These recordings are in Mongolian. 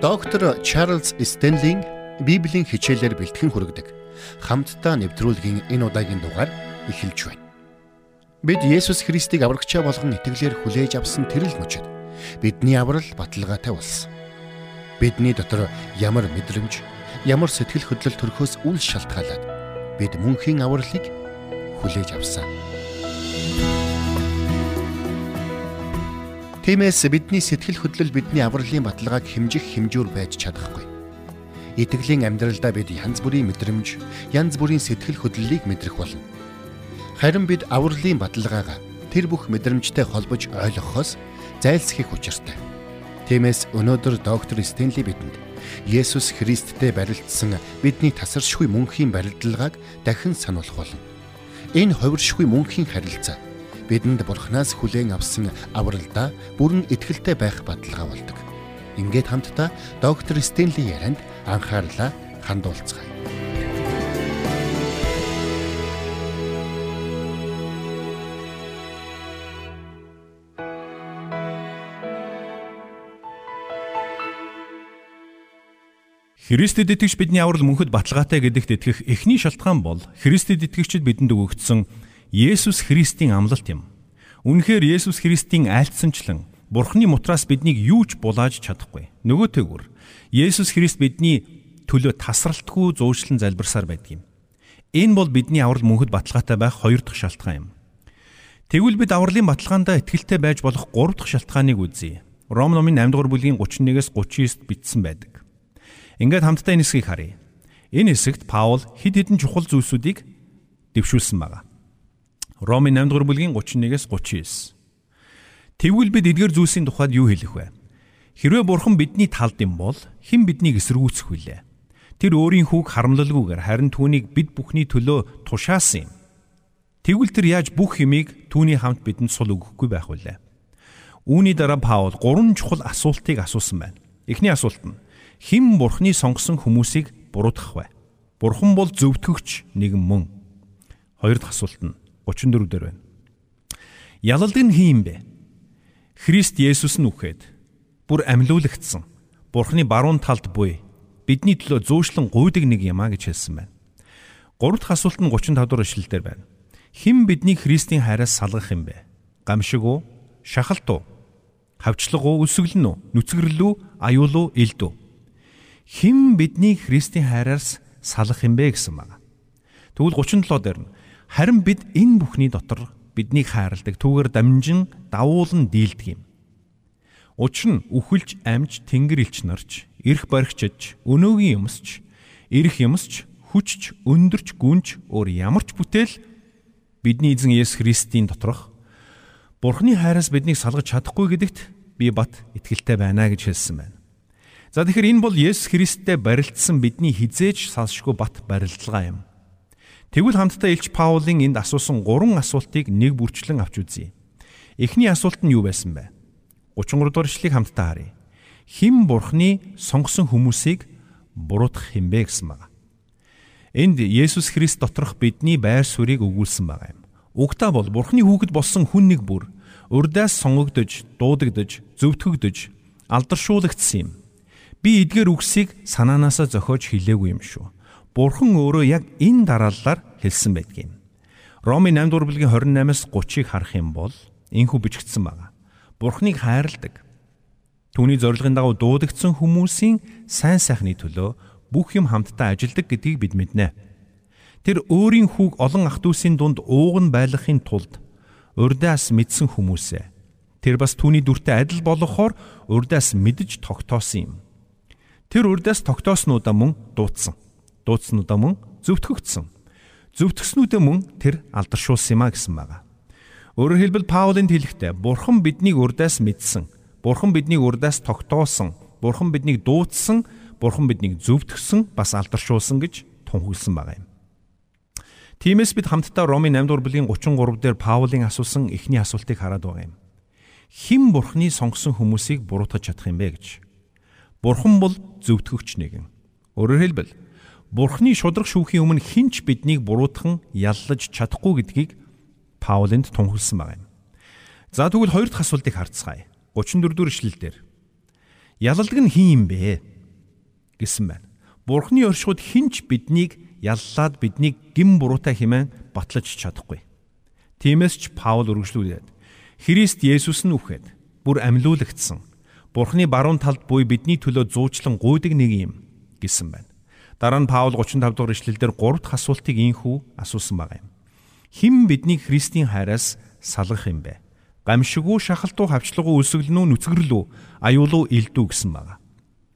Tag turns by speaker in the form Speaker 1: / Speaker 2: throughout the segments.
Speaker 1: Доктор Чарлз Стенлийн Библийн хичээлээр бэлтгэн хүргэдэг хамтдаа нэвтрүүлгийн энэ удаагийн дугаар эхэлж байна. Бид Есүс Христийг аврагчаа болгон итгэлээр хүлээж авсан тэрл мөчөд бидний аврал баталгаатай болсон. Бидний дотор ямар мэдрэмж, ямар сэтгэл хөдлөл төрхөөс үл шалтгаалаад бид мөнхийн авралыг хүлээж авсан. Тиймээс бидний сэтгэл хөдлөл бидний авралын баталгааг хэмжих хэмжүүр байж чадахгүй. Итгэлийн амьдралдаа бид янз бүрийн мэдрэмж, янз бүрийн сэтгэл хөдлөлийг мэдрэх болно. Харин бид авралын баталгаагаа тэр бүх мэдрэмжтэй холбож ойлгохоос зайлсхийх учиртай. Тиймээс өнөөдөр доктор Стенли бидэнд Есүс Христтэй барилдсан бидний тасаршгүй мөнхийн барилдлагааг дахин сануулах болно. Энэ хувиршгүй мөнхийн харилцаа бидэнд бурхнаас хүлээн авсан авралдаа бүрэн итгэлтэй байх баталгаа болдог. Ингээд хамтдаа доктор Стенли ярианд анхаарлаа хандуулцгаая.
Speaker 2: Христэд итгэж бидний аврал мөнхөд баталгаатай гэдэгт итгэх эхний шалтгаан бол Христэд итгэгчид бидэнд өгөгдсөн Есүс Христийн амлалт юм. Үнэхээр Есүс Христийн айлтсанчлан Бурхны мутраас биднийг юу ч булааж чадахгүй. Нөгөөтэйгүр Есүс Христ бидний төлөө тасралтгүй зуушлан залбирсаар байдаг юм. Энэ бол бидний аврал мөнхөд баталгаатай байх хоёр дахь шалтгаан юм. Тэгвэл бид авралын баталгаандаа итгэлтэй байж болох гурав дахь шалтгааныг үзье. Ром номын 8 дугаар бүлгийн 31-ээс 39-д бичсэн байдаг. Ингээд хамтдаа энэ хэсгийг харъя. Энэ хэсэгт Паул хэд хэдэн чухал зүйлсүүдийг дэвшүүлсэн байна. Ромын 8 дугаар бүлгийн 31-ээс 39. Тэгвэл бид эдгээр зүйлсийн тухайд юу хэлэх вэ? Хэрвээ бурхан бидний талд юм бол хэн биднийг эсэргүүцэх вүлээ? Тэр өөрийн хүүг харамлалгүйгээр харин түүнийг бид бүхний төлөө тушаасан юм. Тэгвэл тэр яаж бүх хэмийг түүний хамт бидэнд сул өгөхгүй байх вүлээ? Үүний дараа Паул гурван чухал асуултыг асуусан байна. Эхний асуулт нь хэн бурхны сонгосон хүмүүсийг буруутгах вэ? Бурхан бол зөвтгөгч нэгэн мөн. Хоёр дахь асуулт нь 34 дээр байна. Ялалдаг нь хин юм бэ? Христ Есүс нь үхээд бүр амьлуулагдсан. Бурхны баруун талд буй бидний төлөө зөөшлөн гуйдаг нэг юм а гэж хэлсэн байна. Гурав дахь асуулт нь 35 дугаар ишлэлдэр байна. Хэн биднийг Христийн хайраас салгах юм бэ? Гамшиг уу? Шахалт уу? Хавчлаг уу? Үсгэлэн үү? Нүцгэрэл үү? Аюул уу? Илд үү? Хэн биднийг Христийн хайраас салгах юм бэ гэсэн байна. Тэгвэл 37 дээр нь Харин бид энэ бүхний дотор биднийг хайрладаг түүгээр дамжин давуулан дийлдэг юм. Учир нь үхэлж амж тэнгэр илч нарч, эрх баригчж, өнөөгийн юмсч, эрх юмсч, хүчч, өндөрч, гүнж өөр ямар ч бүтээл бидний эзэн Есүс Христийн доторх Бурхны хайраас биднийг салгаж чадахгүй гэдэгт би бат итгэлтэй байна гэж хэлсэн байна. За тэгэхээр энэ бол Есүс Христтэй барилдсан бидний хизээж салшгүй бат барилдлага юм. Тэгвэл хамтдаа Илч Паулын энд асуусан гурван асуултыг нэг бүрчлэн авч үзье. Эхний асуулт нь юу байсан бэ? 33 дугаар ишлэгийг хамтдаа харъя. Хим бурхны сонгосон хүмүүсийг буруутгах юм бэ гэсэн байна. Энд Есүс Христ доторх бидний байр суурийг өгүүлсэн байгаа юм. Угтаа бол бурхны хүүхэд болсон хүн нэг бүр урдаас сонгогдож, дуудагдж, зөвтгөгдөж, алдаршуулагдсан юм. Би эдгээр үгсийг санаанаасаа зохиож хэлээгүй юм шүү. Бурхан өөрөө яг энэ дарааллаар хэлсэн байдгийн. Ромын 8 дугаар бүлгийн 28-аас 30-ыг харах юм бол энхүү бичигдсэн байна. Бурханыг хайрладаг. Түүний зорилгын дагуу дуудагдсан хүмүүсийн сайн сайхны төлөө бүх юм хамтдаа ажилдаг гэдгийг бид мэднэ. Тэр өөрийн хүүг олон ах дүүсийн дунд ууган байлгахын тулд урдаас мэдсэн хүмүүсээ. Тэр бас түүний дүртэй адил болохоор урдаас мэдж тогтоосон юм. Тэр урдаас тогтооснуудаа мөн дуудсан дуудснуудаа мөн зөвтгөгдсөн. Зөвтгснүүдээ мөн тэр алдаршуулсан юм а гэсэн байгаа. Өөрөөр хэлбэл Паулын хэлэхдээ Бурхан биднийг урдаас мэдсэн. Бурхан биднийг урдаас тогтоосон. Бурхан биднийг дуудсан. Бурхан биднийг зөвтгсөн бас алдаршуулсан гэж тунхагласан байгаа юм. Тиймээс бид хамтдаа Ромын 8 дугаар бүлгийн 33 дээр Паулын асуусан эхний асуултыг хараад байгаа юм. Хэн Бурханы сонгосон хүмүүсийг буруутгаж чадах юм бэ гэж? Бурхан бол зөвтгөгч нэгэн. Өөрөөр хэлбэл Бурхны шудраг шүүхийн өмнө хинч биднийг буруутхан яллаж чадахгүй гэдгийг Паулинд тунхагласан байна. За тэгвэл хоёр дахь асуултыг харцгаая. 34 дугаар ишлэл дээр. Ялалдаг нь хин юм бэ? гэсэн байна. Бурхны оршихуд хинч биднийг яллаад биднийг гим буруутай хэмээн батлаж чадахгүй. Тиймээс ч Паул үргэлжлүүлээд Христ Есүс нь үхэд бүр амьлуулагдсан. Бурхны баруун талд буй бидний төлөө зуучлан гуйдаг нэг юм гэсэн байна. Дараа нь Паул 35 дугаар ишлэлдэр 3 дахь асуултыг ийхүү асуусан байгаа юм. Хэн биднийг Христийн хайраас салгах юм бэ? Гамшиггүй шахалтуу хавчлагуу өсөглөнүү нүцгэрлүү аюулуу илдүү гэсэн байна.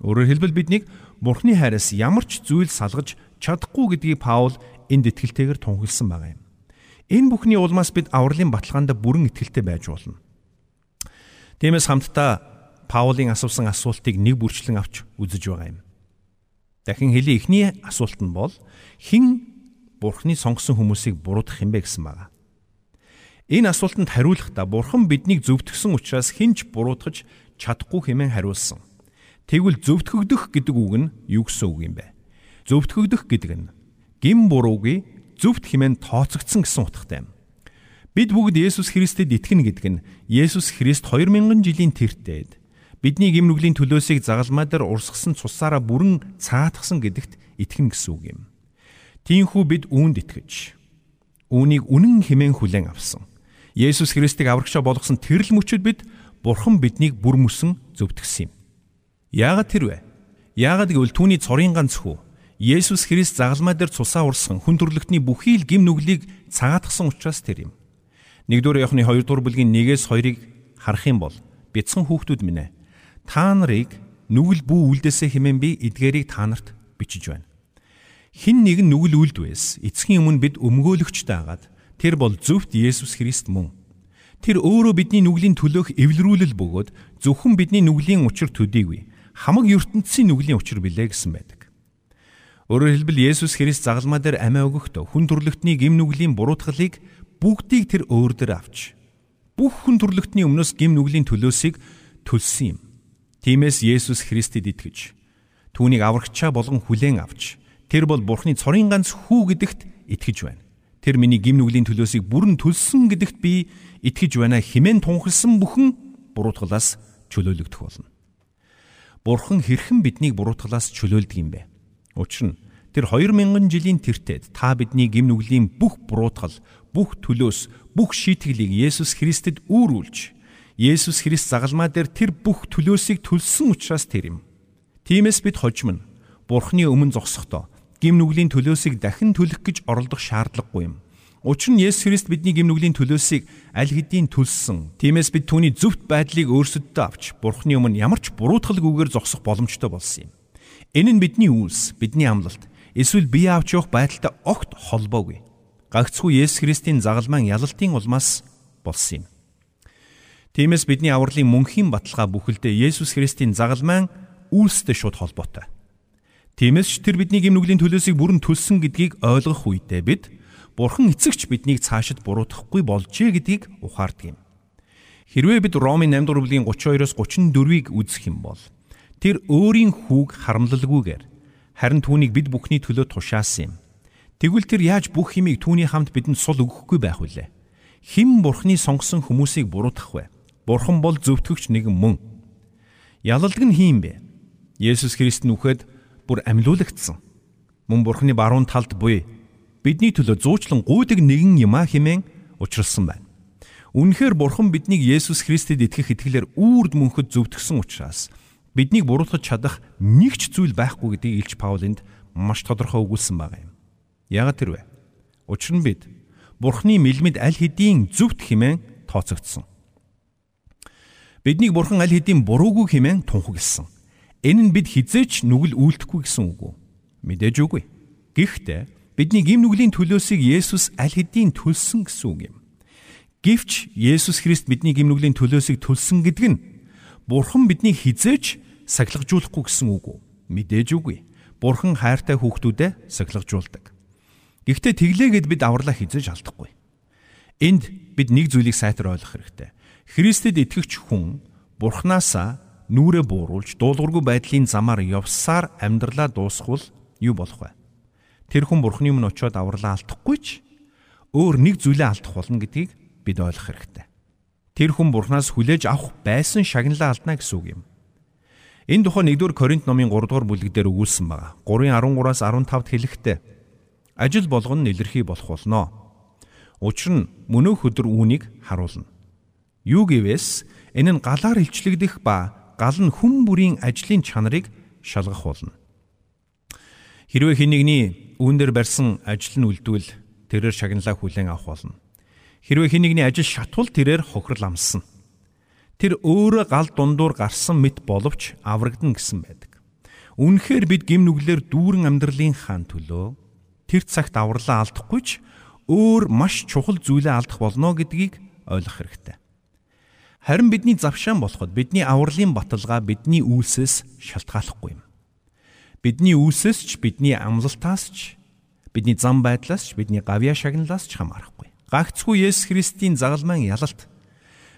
Speaker 2: Өөрөөр хэлбэл биднийг Бурхны хайраас ямар ч зүйл салгаж чадахгүй гэдгийг Паул энд итгэлтэйгээр тунхагласан байгаа юм. Энэ бүхний улмаас бид авралын баталгаанд бүрэн итгэлтэй байж болно. Тиймээс хамтдаа Паулийн асуусан асуултыг нэг бүрчлэн авч үзэж байгаа юм. Дахин хэлий эхний асуулт нь бол хэн Бурхны сонгосон хүмүүсийг буруудах юм бэ гэсэн байна. Энэ асуултанд хариулахдаа Бурхан биднийг зөвтгсөн учраас хинч буруудахж чадахгүй хэмээн хариулсан. Тэгвэл зөвтгөгдөх гэдэг үг нь юу гэсэн үг юм бэ? Зөвтгөгдөх гэдэг нь гим буруугүй зөвхт хэмээн тооцогдсон гэсэн утгатай юм. Бид бүгд Есүс Христэд итгэнэ гэдэг нь Есүс Христ 2000 жилийн тэртээд бидний гим нүглийн төлөөсийг загалмай дээр урсгасан цусаараа бүрэн цаатгсан гэдэгт итгэнэ гэсэн үг юм. Тиймээс бид үүнд итгэж үүнийг үнэн хэмээн хүлээн авсан. Есүс Христийг аврагчаа болгосон тэрл мөчөд бид Бурхан биднийг бүр мөсөн зөвтгсөн юм. Яагаад тэр вэ? Яагаад гэвэл түүний цорын ганц хүү Есүс Христ загалмай дээр цусаа урсган хүн төрлөختний бүхий л гим нүглийг цагаатгсан учраас тэр юм. 1-р Иохны 2-р бүлгийн 1-ээс 2-ыг харах юм бол бяцхан хүүхдүүд минь Та нарыг нүгэл бүү үлдээсэ хэмээн би эдгээрийг та нарт бичиж байна. Хин нэг нь нүгэл үлд байс. Эцгийн өмнө бид өмгөөлөгчтэй агаад тэр бол зөвхт Есүс Христ мөн. Тэр өөрөө бидний нүглийн төлөөх эвлэрүүлэл бөгөөд зөвхөн бидний нүглийн учир төдийгүй хамаг ертөнцийн нүглийн учир билээ гэсэн байдаг. Өөрөөр хэлбэл Есүс Христ загалмаа дээр амиа өгөхдөө хүн төрлөختний гим нүглийн буруутгалыг бүгдийг тэр өөр дээр авч бүх хүн төрлөختний өмнөөс гим нүглийн төлөөсийг төлсөн юм. Тиймээс Есүс Христэд итгэж түүнийг аврагчаа болгон хүлээн авч тэр бол Бурхны цорын ганц хүү гэдэгт итгэж байна. Тэр миний гим нүглийн төлөөсийг бүрэн төлсөн гэдэгт би итгэж байна хэмээн тунхилсан бүхэн буруутгалаас чөлөөлөгдөх болно. Бурхан хэрхэн биднийг буруутгалаас чөлөөлдөг юм бэ? Учир нь тэр 2000 жилийн тэртет та бидний гим нүглийн бүх буруутгал, бүх төлөөс, бүх шийтгэлийг Есүс Христэд үүрүүлж, Есүс Христ загалмаа дээр тэр бүх төлөөсийг төлсөн учраас тэр юм. Тиймээс бид хожим нь Бурханы өмнө зогсохдоо гим нүглийн төлөөсийг дахин төлөх гэж оролдох шаардлагагүй юм. Учир нь Есүс Христ бидний гимнүглийн төлөөсийг аль хэдийн төлсөн. Тиймээс бид түүний зөвхт байдлыг өөрсөддөө авч Бурхны өмнө ямар ч буруутгалгүйгээр зогсох боломжтой болсон юм. Энэ нь бидний үйлс, бидний амлалт, эсвэл бие авч явах байдалтай огт холбоогүй. Гагцхүү Есүс Христийн загалмайн ялалтын улмаас болсон юм. Тиймээс бидний авралын мөнхийн баталгаа бүхэлдээ Есүс Христийн загалмайн үйлстэй шууд холбоотой. Тиймээс ч тэр бидний гимнүглийн төлөөсийг бүрэн төлсөн гэдгийг ойлгох үедээ бид Бурхан эцэгч биднийг цаашид буруутгахгүй болжээ гэдгийг ухаардаг юм. Хэрвээ бид Ромын 8 дугаар бүлгийн 32-оос 34-ийг үзэх юм бол тэр өөрийн хүүг харамлалгүйгээр харин түүнийг бид бүхний төлөө тушаасан юм. Тэгвэл тэр яаж бүх химийг түүний хамт бидэнд сул өгөхгүй байх вүлээ? Хэн Бурханы сонгосон хүмүүсийг буруутгах вэ? Бурхан бол зөвтгөгч нэгэн мөн. Ялалдаг нь хин бэ? Есүс Христ нь үхэд бүр амьлуулагдсан. Мөн Бурханы баруун талд буй бидний төлөө зуучлан гуйдаг нэгэн юм а хэмээн учралсан байна. Үнэхээр Бурхан биднийг Есүс Христэд итгэх итгэлээр үрд мөнхөд зөвтгсөн учраас биднийг буруутгах чадах нэг ч зүйл байхгүй гэдгийг Илч Паулинд маш тодорхой өгүүлсэн байгаа юм. Яагаад тэр вэ? Учир нь бид Бурханы мэлмэд аль хэдийн зөвхт хэмээн тооцогдсон. Биднийг Бурхан аль хэдийн буруугүй хэмээн тунхагласан. Энэ нь бид хизээч нүгэл үйлдэхгүй гэсэн үг үү? Мэдээж үгүй. Гэхдээ бидний гим нүглийн төлөөсийг Есүс аль хэдийн төлсөн гэсэн үг юм. Гэвч Есүс Христ бидний гим нүглийн төлөөсийг төлсөн гэдэг нь Бурхан биднийг хизээж сахилгажуулахгүй гэсэн үг үү? Мэдээж үгүй. Бурхан хайртай хүүхдүүдэд сахилгажуулдаг. Гэхдээ тэглээгээд бид авралаа хизээж алдахгүй. Энд бид нэг зүйлийг сайтар ойлгох хэрэгтэй. Христэд итгэгч хүн Бурханаасаа нүрэ бууруулж дуулуургүй байдлын замаар явсаар амьдралаа дуусгавал юу болох вэ? тэр хүн бурхны өмнө очиод авралаа алдахгүй ч өөр нэг зүйлээ алдах болно гэдгийг бид ойлгох хэрэгтэй. Тэр хүн бурхнаас хүлээж авах байсан шагналаа алдна гэсэн үг юм. Энэ тухай 1-р Коринт номын 3-р бүлэг дээр өгүүлсэн байна. 3:13-аас 15-д хэлэхдээ ажил болгон нэлэрхий болох болно. Учир нь мөнөөх өдөр үүнийг харуулна. Юу гэвээс энэ нь галаар илчлэгдэх ба гал нь хүн бүрийн ажлын чанарыг шалгах болно. Хэрвээ хэн нэгний үүн дээр барьсан ажил нь үлдвэл тэрээр шагналаа хүлээн авах болно. Хэрвээ хэн нэгний ажил шатвал тэрээр хохирол амссан. Тэр өөрөө гал дундуур гарсан мэт боловч аврагдана гэсэн байдаг. Үнэхээр бид гим нүглэр дүүрэн амьдралын хаан төлөө тэр цагт авралаа алдахгүй ч өөр маш чухал зүйлээ алдах болно гэдгийг ойлгох хэрэгтэй. Харин бидний завшаан болоход бидний авралын баталгаа бидний үйлсээс шалтгааллахгүй юм. Бидний үйлсээс ч бидний амлалтаас ч бидний зам байдлаас ч бидний гавья шагналаас ч хамаарахгүй. Гагцгүй Есүс Христийн загалмайн ялалт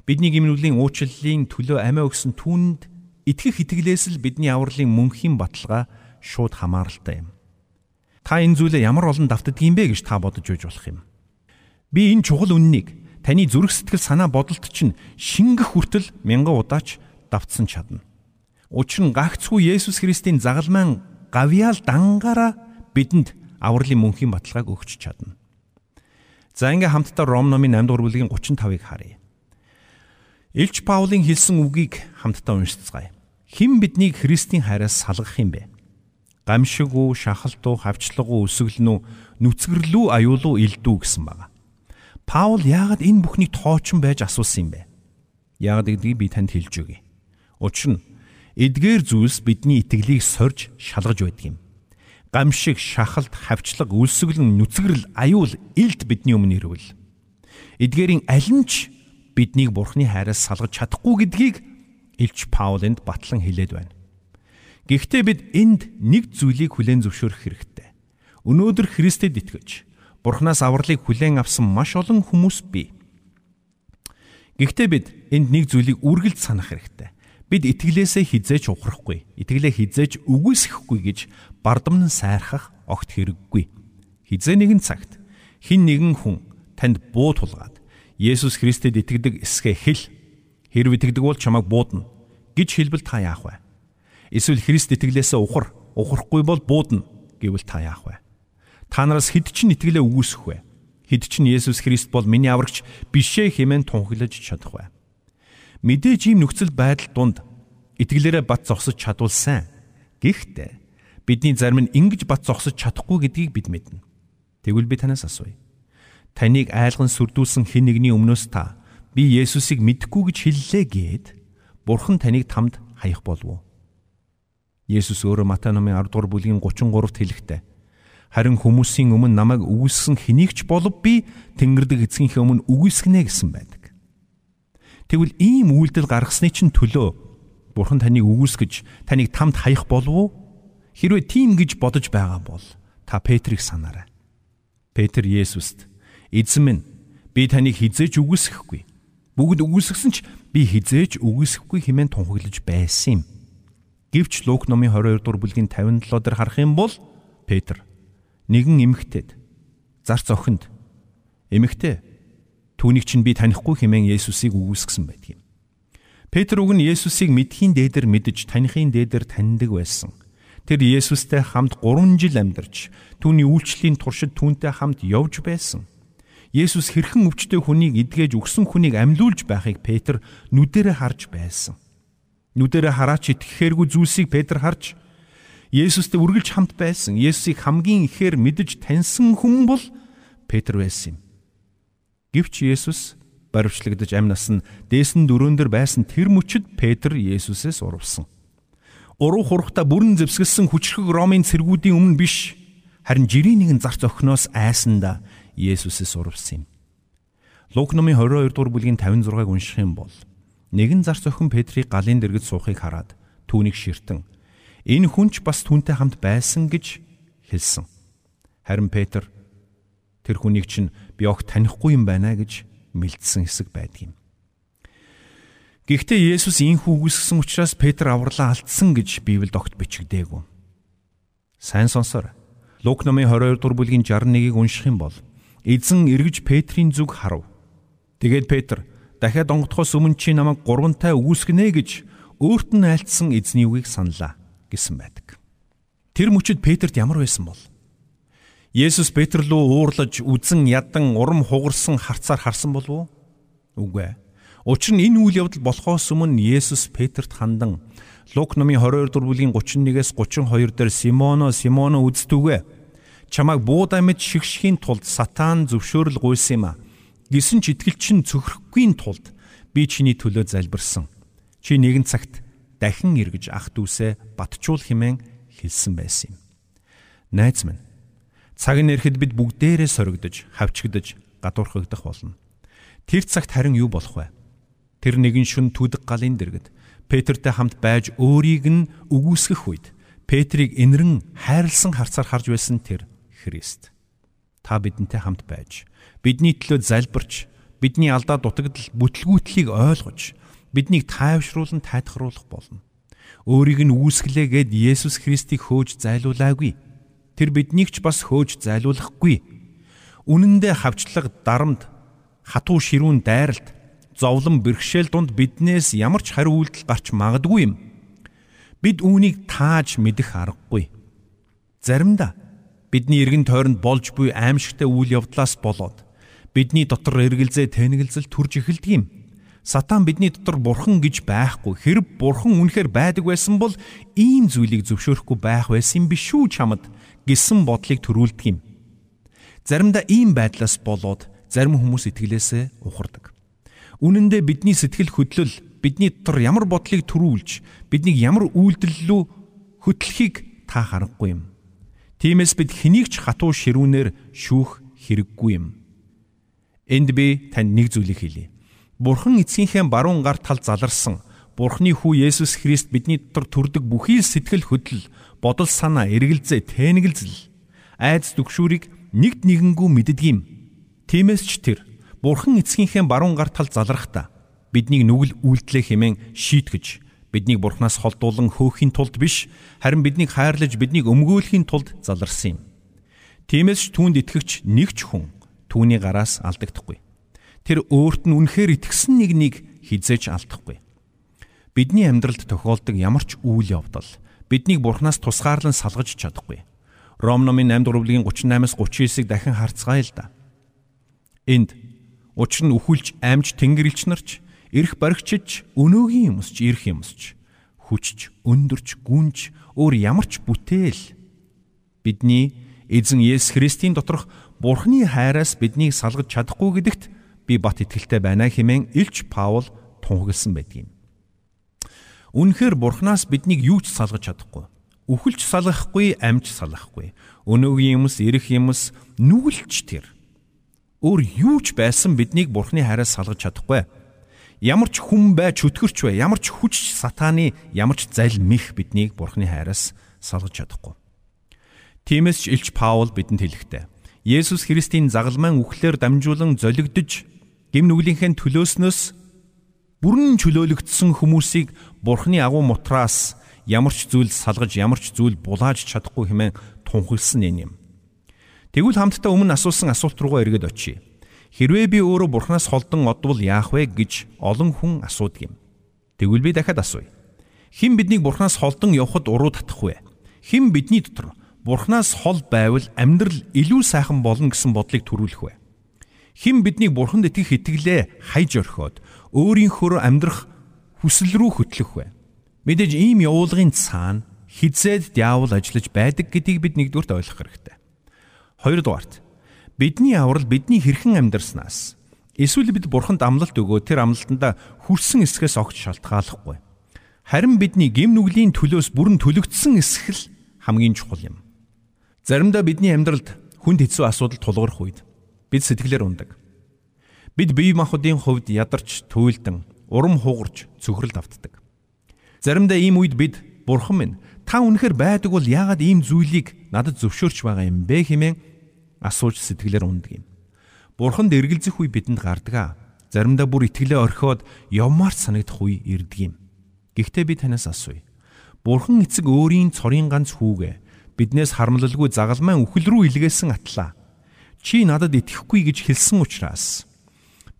Speaker 2: Бидний гимнүглийн уучлалын төлөө амиа өгсөн түүнд итгэх итгэлээс л бидний авралын мөнхийн баталгаа шууд хамааралтай юм. Та энэ зүйлээ ямар олон давтдаг юм бэ гэж та бодож үйж болох юм. Би энэ чухал үннийг таны зүрх сэтгэл санаа бодолд чинь шингэх хүртэл мянган удаач давтсан чадна. Учир нь гагцгүй Есүс Христийн загалмайн гавьяал дангаараа бидэнд авралын мөнхийн баталгааг өгч чадна. За ингээ хамтдаа Ром номын 8 дугаар бүлгийн 35-ыг харъя. Илч Паулийн хэлсэн үгийг хамтдаа уншицгаая. Хэн биднийг Христийн хайраас салгах юм бэ? Гамшиг уу, шахалт уу, хавчлаг уу, өсгөлн үү, нүцгэрлүү, аюул уу, илдүү гэсэн байна. Паул яагаад энэ бүхнийг тоочин байж асуусан юм бэ? Яагаад гэдгийг би танд хэлж өгье. Учир нь эдгээр зүйлс бидний итгэлийг сорж шалгаж байдаг юм. Гамшиг, шахалт, хавчлаг, үлсгэлэн, нүцгэрэл, аюул, илд бидний өмнө ирвэл эдгээрийн аль нь ч биднийг Бурхны хайраас салгаж чадахгүй гэдгийг Илч Паул энд батлан хэлээд байна. Гэхдээ бид энд нэг зүйлийг хүлээн зөвшөөрөх хэрэгтэй. Өнөөдөр Христэд итгэж Бурханаас авралыг хүлээн авсан маш олон хүмүүс бий. Гэхдээ бид энд нэг зүйлийг үргэлж санах хэрэгтэй. Бид итгэлээсээ хизээч ухрахгүй, итгэлээ хизээч үгүйсэхгүй гэж бардамнан сайрхах огт хэрэггүй. Хизээ нэгэн цагт хин нэгэн хүн танд буу тулгаад Есүс Христэд итгэдэг эсгээ хэл. Хэрв итгэдэг бол чамайг буудна гэж хэлбэл та яах вэ? Эсвэл Христ итгэлээсээ ухар, ухрахгүй бол буудна гэвэл та яах вэ? Та нараас хэд ч итгэлээ үгүйсэх вэ? Хэд ч Есүс Христ бол миний аврагч бишээ хэмээн тунхаглаж чадах вэ? Мэдээж ийм нөхцөл байдал донд итгэлээрээ бат зогсож чадвал сайн. Гэхдээ бидний зарим нь ингэж бат зогсож чадахгүй гэдгийг бид мэднэ. Тэгвэл би танаас асууя таныг айлган сүрдүүлсэн хэн нэгний өмнөөс та би Есүсийг мэдгүй гэж хэллээ гээд Бурхан таныг тамд хаях болов уу? Есүс өөрөө Матай номын 10 дугаар бүлгийн 33-т хэлэхдээ харин хүмүүсийн өмнө намайг үгүйсгэн хэнийг ч болов би Тэнгэрдэг эцгийнхээ өмнө үгүйсгэнэ гэсэн байдаг. Тэгвэл ийм үйлдэл гаргасны чинь төлөө Бурхан таныг үгүйсгэж таныг тамд хаях болов уу? Хэрвээ тийм гэж бодож байгаа бол та Петрийг санаарай. Петр Есүст Эзэн минь би таныг хизээж үгүйсэхгүй. Бүгд үгүйсгсэн ч би хизээж үгүйсэхгүй хэмээн тунхаглаж байсан юм. Гэвч Лук номын 22 дугаар бүлгийн 57 дээр харах юм бол Петр нэгэн эмэгтэйд зарц охинд эмэгтэй түүнийг чинь би танихгүй хэмээн Есүсийг үгүйсгсэн байдаг юм. Петр уг нь Есүсийг мэдхийн дээдэр мэдж танихын дээдэр таньдаг байсан. Тэр Есүстэй хамт 3 жил амьдарч түүний үйлчлэлийн туршид түүнтэй хамт явж байсан. Есүс хэрхэн өвчтөе хүнийг эдгэж өгсөн хүнийг амьлуулж байхыг Петр нүдэрэ харж байсан. Нүдэрэ хараач итгэхээргүй зүйлсийг Петр харж Есүстэй үргэлж хамт байсан. Есүсийг хамгийн ихээр мэдж таньсан хүн бол Петр байсан юм. Гэвч Есүс баривчлагдж амь нас нь дээсэн дөрөөн дээр байсан тэр мөчөд Петр Есүсээс урвсан. Уруу хурхта бүрэн зэвсгэлсэн хүчрхэг Ромын цэргүүдийн өмнө биш харин жирийн нэгэн зарц охиноос айсанда Есүсээс урвсан юм. Лук номын 22 дугаар бүлгийн 56-ыг унших юм бол нэгэн зарц охин Петрийг галын дэргэд суухыг хараад түүнийг ширтэн энэ хүнч бас түүнтэй хамт байсан гэж хэлсэн. Харин Петр тэр хүнийг чинь би огт танихгүй юм байна гэж мэлдсэн хэсэг байдаг юм. Гэхдээ Есүс ийхүү үгүйсгсэн учраас Петр авралаа алдсан гэж Библиэд огт бичигдээгүй. Сайн сонсоор. Лук номын 22 дугаар бүлгийн 61-ийг унших юм бол эзэн эргэж Петрийн зүг харав. Тэгээд Петр дахиад онготхоос өмнө чи намайг гурвантай үгүйсгэнэ гэж өөрт нь айлтсан эзний үгийг саналаа гэсэн байдаг. Тэр мөчөд Петрт ямар байсан бол? Есүс Петр руу уурлаж үзэн ядан урам хугарсан харцаар харсан болов уу? Үгүй ээ. Учир нь энэ үйл явдал болохоос өмнө Есүс Петрт хандан Лук номын 22 дугаар бүлгийн 31-ээс 32 дээр Симоно Симоно үздэггүй. Чамайг буудаа мэд шигшхийн тулд сатан зөвшөөрөл гуйсан юм а. Гисэн ч итгэлчин цөхрөхгүй тулд би чиний төлөө залбирсан. Чи нэгэн цагт дахин эргэж ах дүүсээ батчуул химэн хэлсэн байсан юм. Найз минь цаг нэрхэд бид бүгдээрээ соригдож, хавчигдож, гадуурхагдах болно. Тэр цагт харин юу болох вэ? Тэр нэгэн шүн түдэг галын дэргэд Петртэй хамт байж өөрийг нь үгүйсгэх үед Петрийг инэрэн хайрлсан харцаар харж байсан тэр Христ. Та бидэнтэй хамт байж бидний төлөө залбирч бидний алдаа дутагдал бүтлгүүтлийг ойлгож биднийг тайвшруулан тайтгаруулах болно. Өөрийг нь үүсгэлээ гэд Есүс Христийг хөөж зайлуулаагүй. Тэр биднийг ч бас хөөж зайлуулахгүй. Үнэн дээр хавчлаг дарамт хатуу ширүүн дайралт зовлон бэрхшээл дунд биднээс ямар ч хариу үйлдэл гарч магадгүй юм. Бид үүнийг тааж мэдэх аргагүй. Заримдаа бидний эргэн тойронд болж буй аимшигтай үйл явдлаас болоод бидний дотор эргэлзээ тэнэгэлзэл төрж эхэлдэг юм. Сатан бидний дотор бурхан гэж байхгүй. Хэрэг бурхан үнэхээр байдаг байсан бол ийм зүйлийг зөвшөөрөхгүй байх байсан биш үү чамд гэсэн бодлыг төрүүлдэг юм. Заримдаа ийм байдлаас болоод зарим хүмүүс итгэлээсээ ухардаг. Үнэн дээр бидний сэтгэл хөдлөл бидний дотор ямар бодлыг төрүүлж биднийг ямар үйлдэл рүү хөтлөхийг та харахгүй юм. Тиймээс бид хэнийг ч хатуу ширүүнээр шүүх хэрэггүй юм. Энд би танд нэг зүйлийг хэлье Бурхан эцгийнхээ баруун гар тал заларсан Бурхны хүү Есүс Христ бидний дотор төрдөг бүхий л сэтгэл хөдлөл, бодол санаа, эргэлзээ, тэнэгэлзэл, айдас дүгшүүрийг нэгд нэгэнгүү мэддэг юм. Тиймээс ч тэр Бурхан эцгийнхээ баруун гар тал залрахдаа биднийг нүгэл үйлдэлээ хэмээн шийтгэж биднийг Бурханаас холдуулан хөөхийн тулд биш харин биднийг хайрлаж биднийг өмгөөлөхийн тулд заларсан юм. Тиймээс ч түүнд итгэгч нэг ч хүн түүний гараас алдагдахгүй тэр өөрт нь үнэхээр итгэсэн нэгнийг хизээж алдахгүй. Бидний амьдралд тохиолдог ямар ч үйл явдал биднийг бурхнаас тусгаарлан салгаж чадахгүй. Ром номын 8 дугааргийн 38-аас 39-ыг дахин харцгаая л да. Энд учир нь үхэлж амж тэнгэрлэгч нарч эрх баригчж өнөөгийн юмсч ирэх юмсч хүчж өндөрч гүнж өөр ямар ч бүтээл бидний эзэн Есүс Христийн доторх Бурхны хайраас биднийг салгаж чадахгүй гэдэгт би бат итгэлтэй байна хэмээн Илч Паул тунхагласан байдаг юм. Үнэхээр Бурханаас биднийг юу ч салгаж чадахгүй. Үхэлж салгахгүй, амьж салгахгүй. Өнөөгийн юмс, ирэх юмс нүгэлч тэр. Өөр юу ч байсан биднийг Бурханы хайраас салгаж чадахгүй. Ямар ч хүн бай чөтгөрч бай, ямар ч хүч сатааны ямар ч зал мих биднийг Бурханы хайраас салгаж чадахгүй. Тиймээс ч Илч Паул бидэнд хэлэхдээ Есүс Христийн загалмайн үхлээр дамжуулан золигдож гим нүглийнхээ төлөөснөөс бүрэн чөлөөлөгдсөн хүмүүсийг бурхны агуу мутраас ямар ч зүйл салгаж ямар ч зүйл булааж чадахгүй хэмээн тунхагласан юм. Тэгвэл хамтдаа өмнө асуусан асуулт руугаа эргээд очие. Хэрвээ би өөрөө бурхнаас холдон одвол яах вэ гэж олон хүн асуудаг юм. Тэгвэл би дахиад асууя. Хэн биднийг бурхнаас холдон явхад уруу татах вэ? Хэн бидний дотор бурхнаас хол байвал амьдрал илүү сайхан болно гэсэн бодлыг төрүүлэх вэ? Хэн биднийг бурханд итгэх итгэлээ хайж орхиод өөрийнхөө амьдрах хүсэл рүү хөтлөх вэ? Мэдээж ийм явуулгын цаана хизээд диавол ажиллаж байдаг гэдгийг бид нэгдүгürt ойлгох хэрэгтэй. Хоёрдугаарт бидний аврал бидний хэрхэн амьдрснаас эсвэл бид бурханд амлалт өгөө тэр амлалтанда хүрсэн эсхээс огт шалтгааллахгүй. Харин бидний гим нүглийн төлөөс бүрэн төлөгдсөн эсхэл хамгийн чухал юм. Заримдаа бидний амьдралд хүнд хэцүү асуудал тулгарх үед бид сэтгэлээр ундаг. Бид бие махбодын хувьд ядарч, туйлдан, урам хугарч цөхрөлд автдаг. Заримдаа ийм үед бид Бурхан минь та үнэхэр байдаг бол яагаад ийм зүйлийг надад зөвшөөрч байгаа юм бэ хэмээн асууж сэтгэлээр ундаг юм. Бурханд эргэлзэх үе бидэнд гардаг аа. Заримдаа бүр итгэлээ орхиод явмаар санагдах үе ирдэг юм. Гэхдээ би танаас асууя. Бурхан эцэг өөрийн цорын ганц хүүгээ биднээс харамлалгүй загалмайн үхэл рүү илгээсэн атлаа чи надад итгэхгүй гэж хэлсэн учраас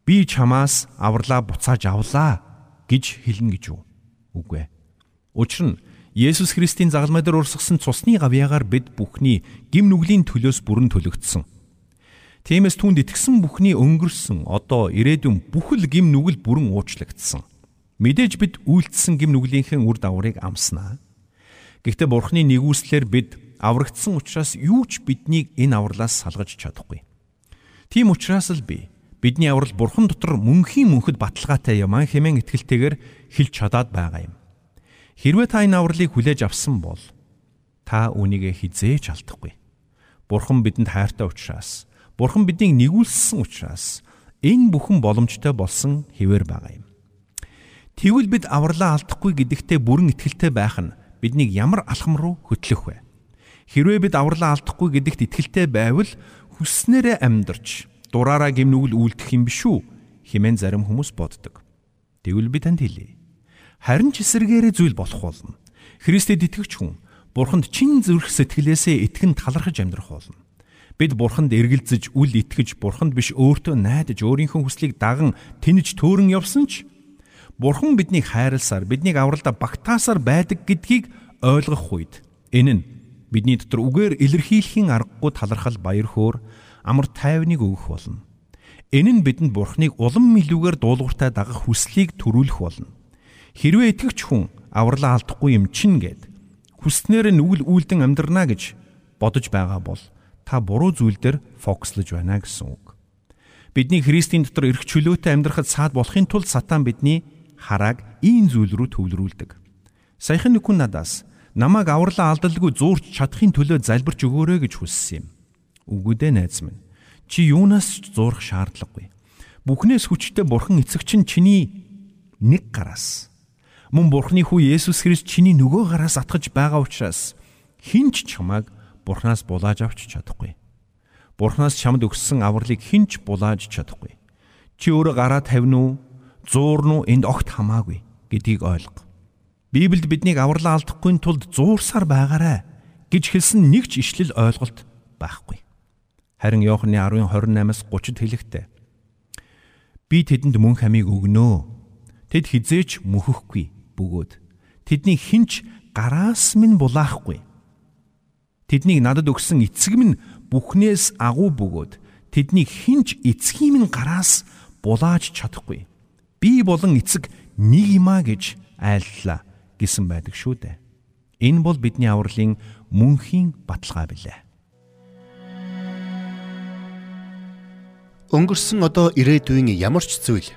Speaker 2: би чамаас авралаа буцааж авлаа гэж хэлнэ гэж юу. Үгүй ээ. Учир нь Есүс Христийн загалмай дээр урсгасан цусны гавьяагаар бид бүхний гим нүглийн төлөөс бүрэн төлөгдсөн. Тиймээс түнд итгэсэн бүхний өнгөрсөн одоо ирээдүйн бүхэл гим нүгэл бүрэн уучлагдсан. Мэдээж бид үйлдэлсэн гим нүглийнхээ үр дагаврыг амснаа. Гэхдээ Бурхны нэгүслэр бид аврагдсан учраас юу ч биднийг энэ авралаас салгаж чадахгүй. Тийм учраас л би бидний аврал Бурхан дотор мөнхийн мөнхөд баталгаатай юм хэмээн итгэлтэйгээр хэлж чадаад байгаа юм. Хэрвээ та энэ авралыг хүлээж авсан бол та үүнийгээ хизээж алдахгүй. Бурхан бидэнд хайртай учраас, Бурхан биднийг нэгүүлсэн учраас энэ бүхэн боломжтой болсон хэвээр байгаа юм. Тэгвэл бид авралаа алдахгүй гэдэгтээ бүрэн итгэлтэй байх нь биднийг ямар алхам руу хөтлөх вэ? Хэрвээ бид авралаа алдахгүй гэдэгт итгэлтэй байвал хүснээрээ амьдарч дураараа гимнүгэл үлдэх юм биш үү? хэмээн зарим хүмүүс боддог. Тэгвэл би танд хэлье харин ч эсэргээрээ зүйл болох болно. Христэд итгэвч хүн Бурханд чин зүрх сэтгэлээсээ итгэн талархаж амьдрах болно. Бид Бурханд эргэлзэж үл итгэж Бурханд биш өөртөө найдаж өөрийнхөө хүслийг даган тэнэж төөрөн явсан ч Бурхан биднийг хайрласаар биднийг авралда багтаасаар байдаг гэдгийг ойлгох үед энэ нь бидний дотор үгээр илэрхийлэхийн аргагүй талархал баяр хөөр амар тайвныг өгөх болно. Энэ нь бидэнд Бурханыг улам илүүгээр дуулууртай дагах хүслийг төрүүлэх болно. Хэрвээ итгэвч хүн авралаа алдахгүй юм чин гэд хүснээр нүгэл үйлдэн амьдрнаа гэж бодож байгаа бол та буруу зүйл дээр фокуслож байна гэсэн үг. Бидний Христийн дотор эрх чөлөөтэй амьдрахад саад болохын тулд сатан бидний харааг ийм зүйл рүү төвлөрүүлдэг. Саяхан нэг хүн надаас намайг авралаа алдалгүй зуурч чадахын төлөө залбирч өгөөрэй гэж хүссэн юм. Үгүй дээ найз минь. Чи юунаас ч зуурах шаардлагагүй. Бүхнээс хүчтэй бурхан эцэг чинь чиний нэг гараас Мөн Бурхны хүү Есүс Христ чиний нөгөө гараас атгаж байгаа учраас хинч чамайг Бурханаас булааж авч чадахгүй. Бурханаас чамд өгсөн авралыг хинч булааж чадахгүй. Чи өөрөө гараа тавина уу? Зуурн уу? Энд огт хамаагүй гэдгийг ойлго. Библиэд биднийг авралаа алдахгүй тулд зуурсаар байгаарэ гэж хэлсэн нэг ч ишлэл ойлголт байхгүй. Харин Иохны 10:28-аас 30-д хэлэхдээ би тэдэнд мөн хамийг өгнөө. Тэд хизээч мөхөхгүй бөгөөд тэдний хинч гараас минь булаахгүй. Тэднийг надад өгсөн эцэг минь бүхнээс агуу бөгөөд тэдний хинч эцгийн минь гараас булааж чадахгүй. Би болон эцэг нэг юмаа гэж айллаа гэсэн байдаг шүү дээ. Энэ бол бидний авралын мөнхийн баталгаа билээ.
Speaker 1: Өнгөрсөн одоо ирээдүйн ямар ч зүйл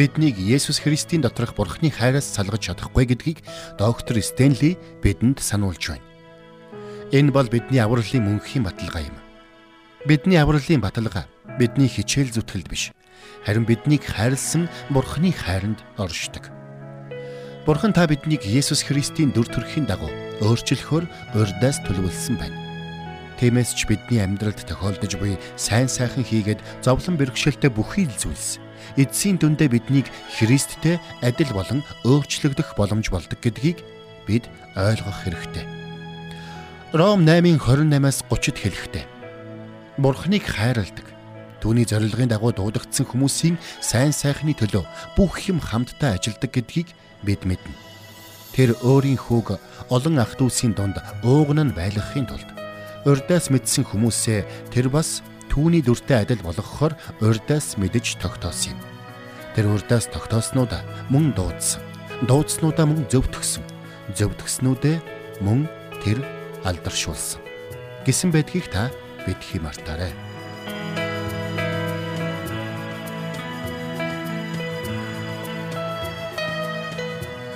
Speaker 1: биднийг Есүс Христийн доторх Бурхны хайраас салгаж чадахгүй гэдгийг доктор Стенли бидэнд сануулж байна. Энэ бол бидний авралын мөнхийн баталгаа юм. Бидний авралын баталгаа бидний хичээл зүтгэлд биш. Харин биднийг хайрлсан Бурхны хайранд оршдог. Бурхан та биднийг Есүс Христийн дүр төрхийн дагуу өөрчлөхөөр урьдаас төлөвлөсөн байна. Тиймээс ч бидний амьдралд тохиолдож буй сайн сайхан хийгээд зовлон бэрхшээлтэй бүхий л зүйлс эцсийн дүндээ биднийг Христтэй адил болон өөрчлөгдөх боломж болдог гэдгийг бид ойлгох хэрэгтэй. Ром 8:28-аас 30-д хэлэхдээ Бурхныг хайрладаг. Түүний зорилгын дагуу дуудагдсан хүмүүсийн сайн сайхны төлөө бүх юм хамтдаа ажилдаг гэдгийг бид мэднэ. Тэр өөрийн хүүг олон ах дүүсийн дунд ууган нь байлгахын тулд урдаас мэдсэн хүмүүсээ тэр бас түүний дүртэй адил болгохоор урдаас мэдэж тогтоосон юм. Тэр урдаас тогтооснуудаа мөн дуудсан. Дуудснуудаа мөн зөвтгсөн. Зөвтгснүүдээ мөн тэр алдаршуулсан. Гэсэн байдгийг та бидхий мартаарай.